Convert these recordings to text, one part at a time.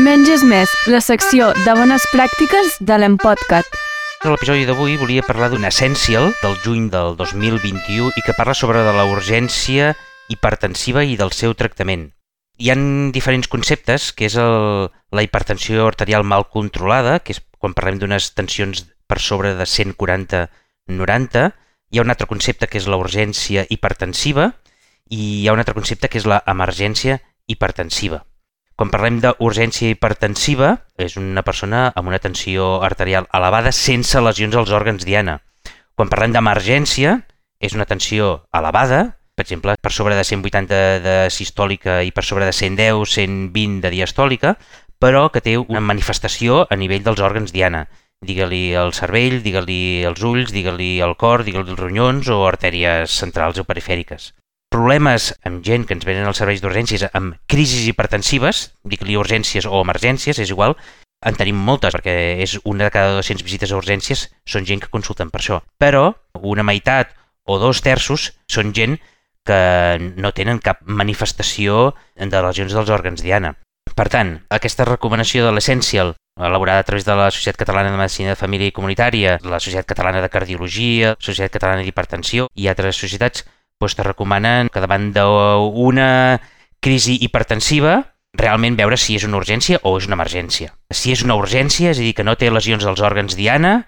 Menys és més, la secció de bones pràctiques de l'Empodcat. A l'episodi d'avui volia parlar d'un Essential del juny del 2021 i que parla sobre de la urgència hipertensiva i del seu tractament. Hi han diferents conceptes, que és el, la hipertensió arterial mal controlada, que és quan parlem d'unes tensions per sobre de 140-90, hi ha un altre concepte que és la urgència hipertensiva i hi ha un altre concepte que és la emergència hipertensiva. Quan parlem d'urgència hipertensiva, és una persona amb una tensió arterial elevada sense lesions als òrgans diana. Quan parlem d'emergència, és una tensió elevada, per exemple, per sobre de 180 de sistòlica i per sobre de 110, 120 de diastòlica, però que té una manifestació a nivell dels òrgans diana. Digue-li el cervell, digue-li els ulls, digue-li el cor, digue-li els ronyons o artèries centrals o perifèriques problemes amb gent que ens venen als serveis d'urgències amb crisis hipertensives, dic-li urgències o emergències, és igual, en tenim moltes, perquè és una de cada 200 visites a urgències són gent que consulten per això. Però una meitat o dos terços són gent que no tenen cap manifestació de lesions dels òrgans diana. Per tant, aquesta recomanació de l'Essential, elaborada a través de la Societat Catalana de Medicina de Família i Comunitària, la Societat Catalana de Cardiologia, la Societat Catalana d'Hipertensió i altres societats, doncs te recomanen que davant d'una crisi hipertensiva realment veure si és una urgència o és una emergència. Si és una urgència, és a dir, que no té lesions dels òrgans diana,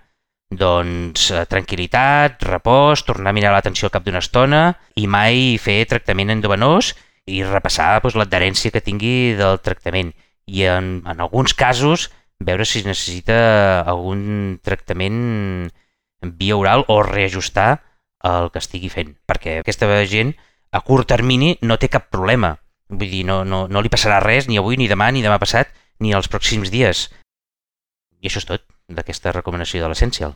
doncs eh, tranquil·litat, repòs, tornar a mirar l'atenció al cap d'una estona i mai fer tractament endovenós i repassar doncs, l'adherència que tingui del tractament. I en, en alguns casos veure si es necessita algun tractament via oral o reajustar el que estigui fent, perquè aquesta gent a curt termini no té cap problema. Vull dir, no, no, no li passarà res ni avui, ni demà, ni demà passat, ni els pròxims dies. I això és tot d'aquesta recomanació de l'Essential.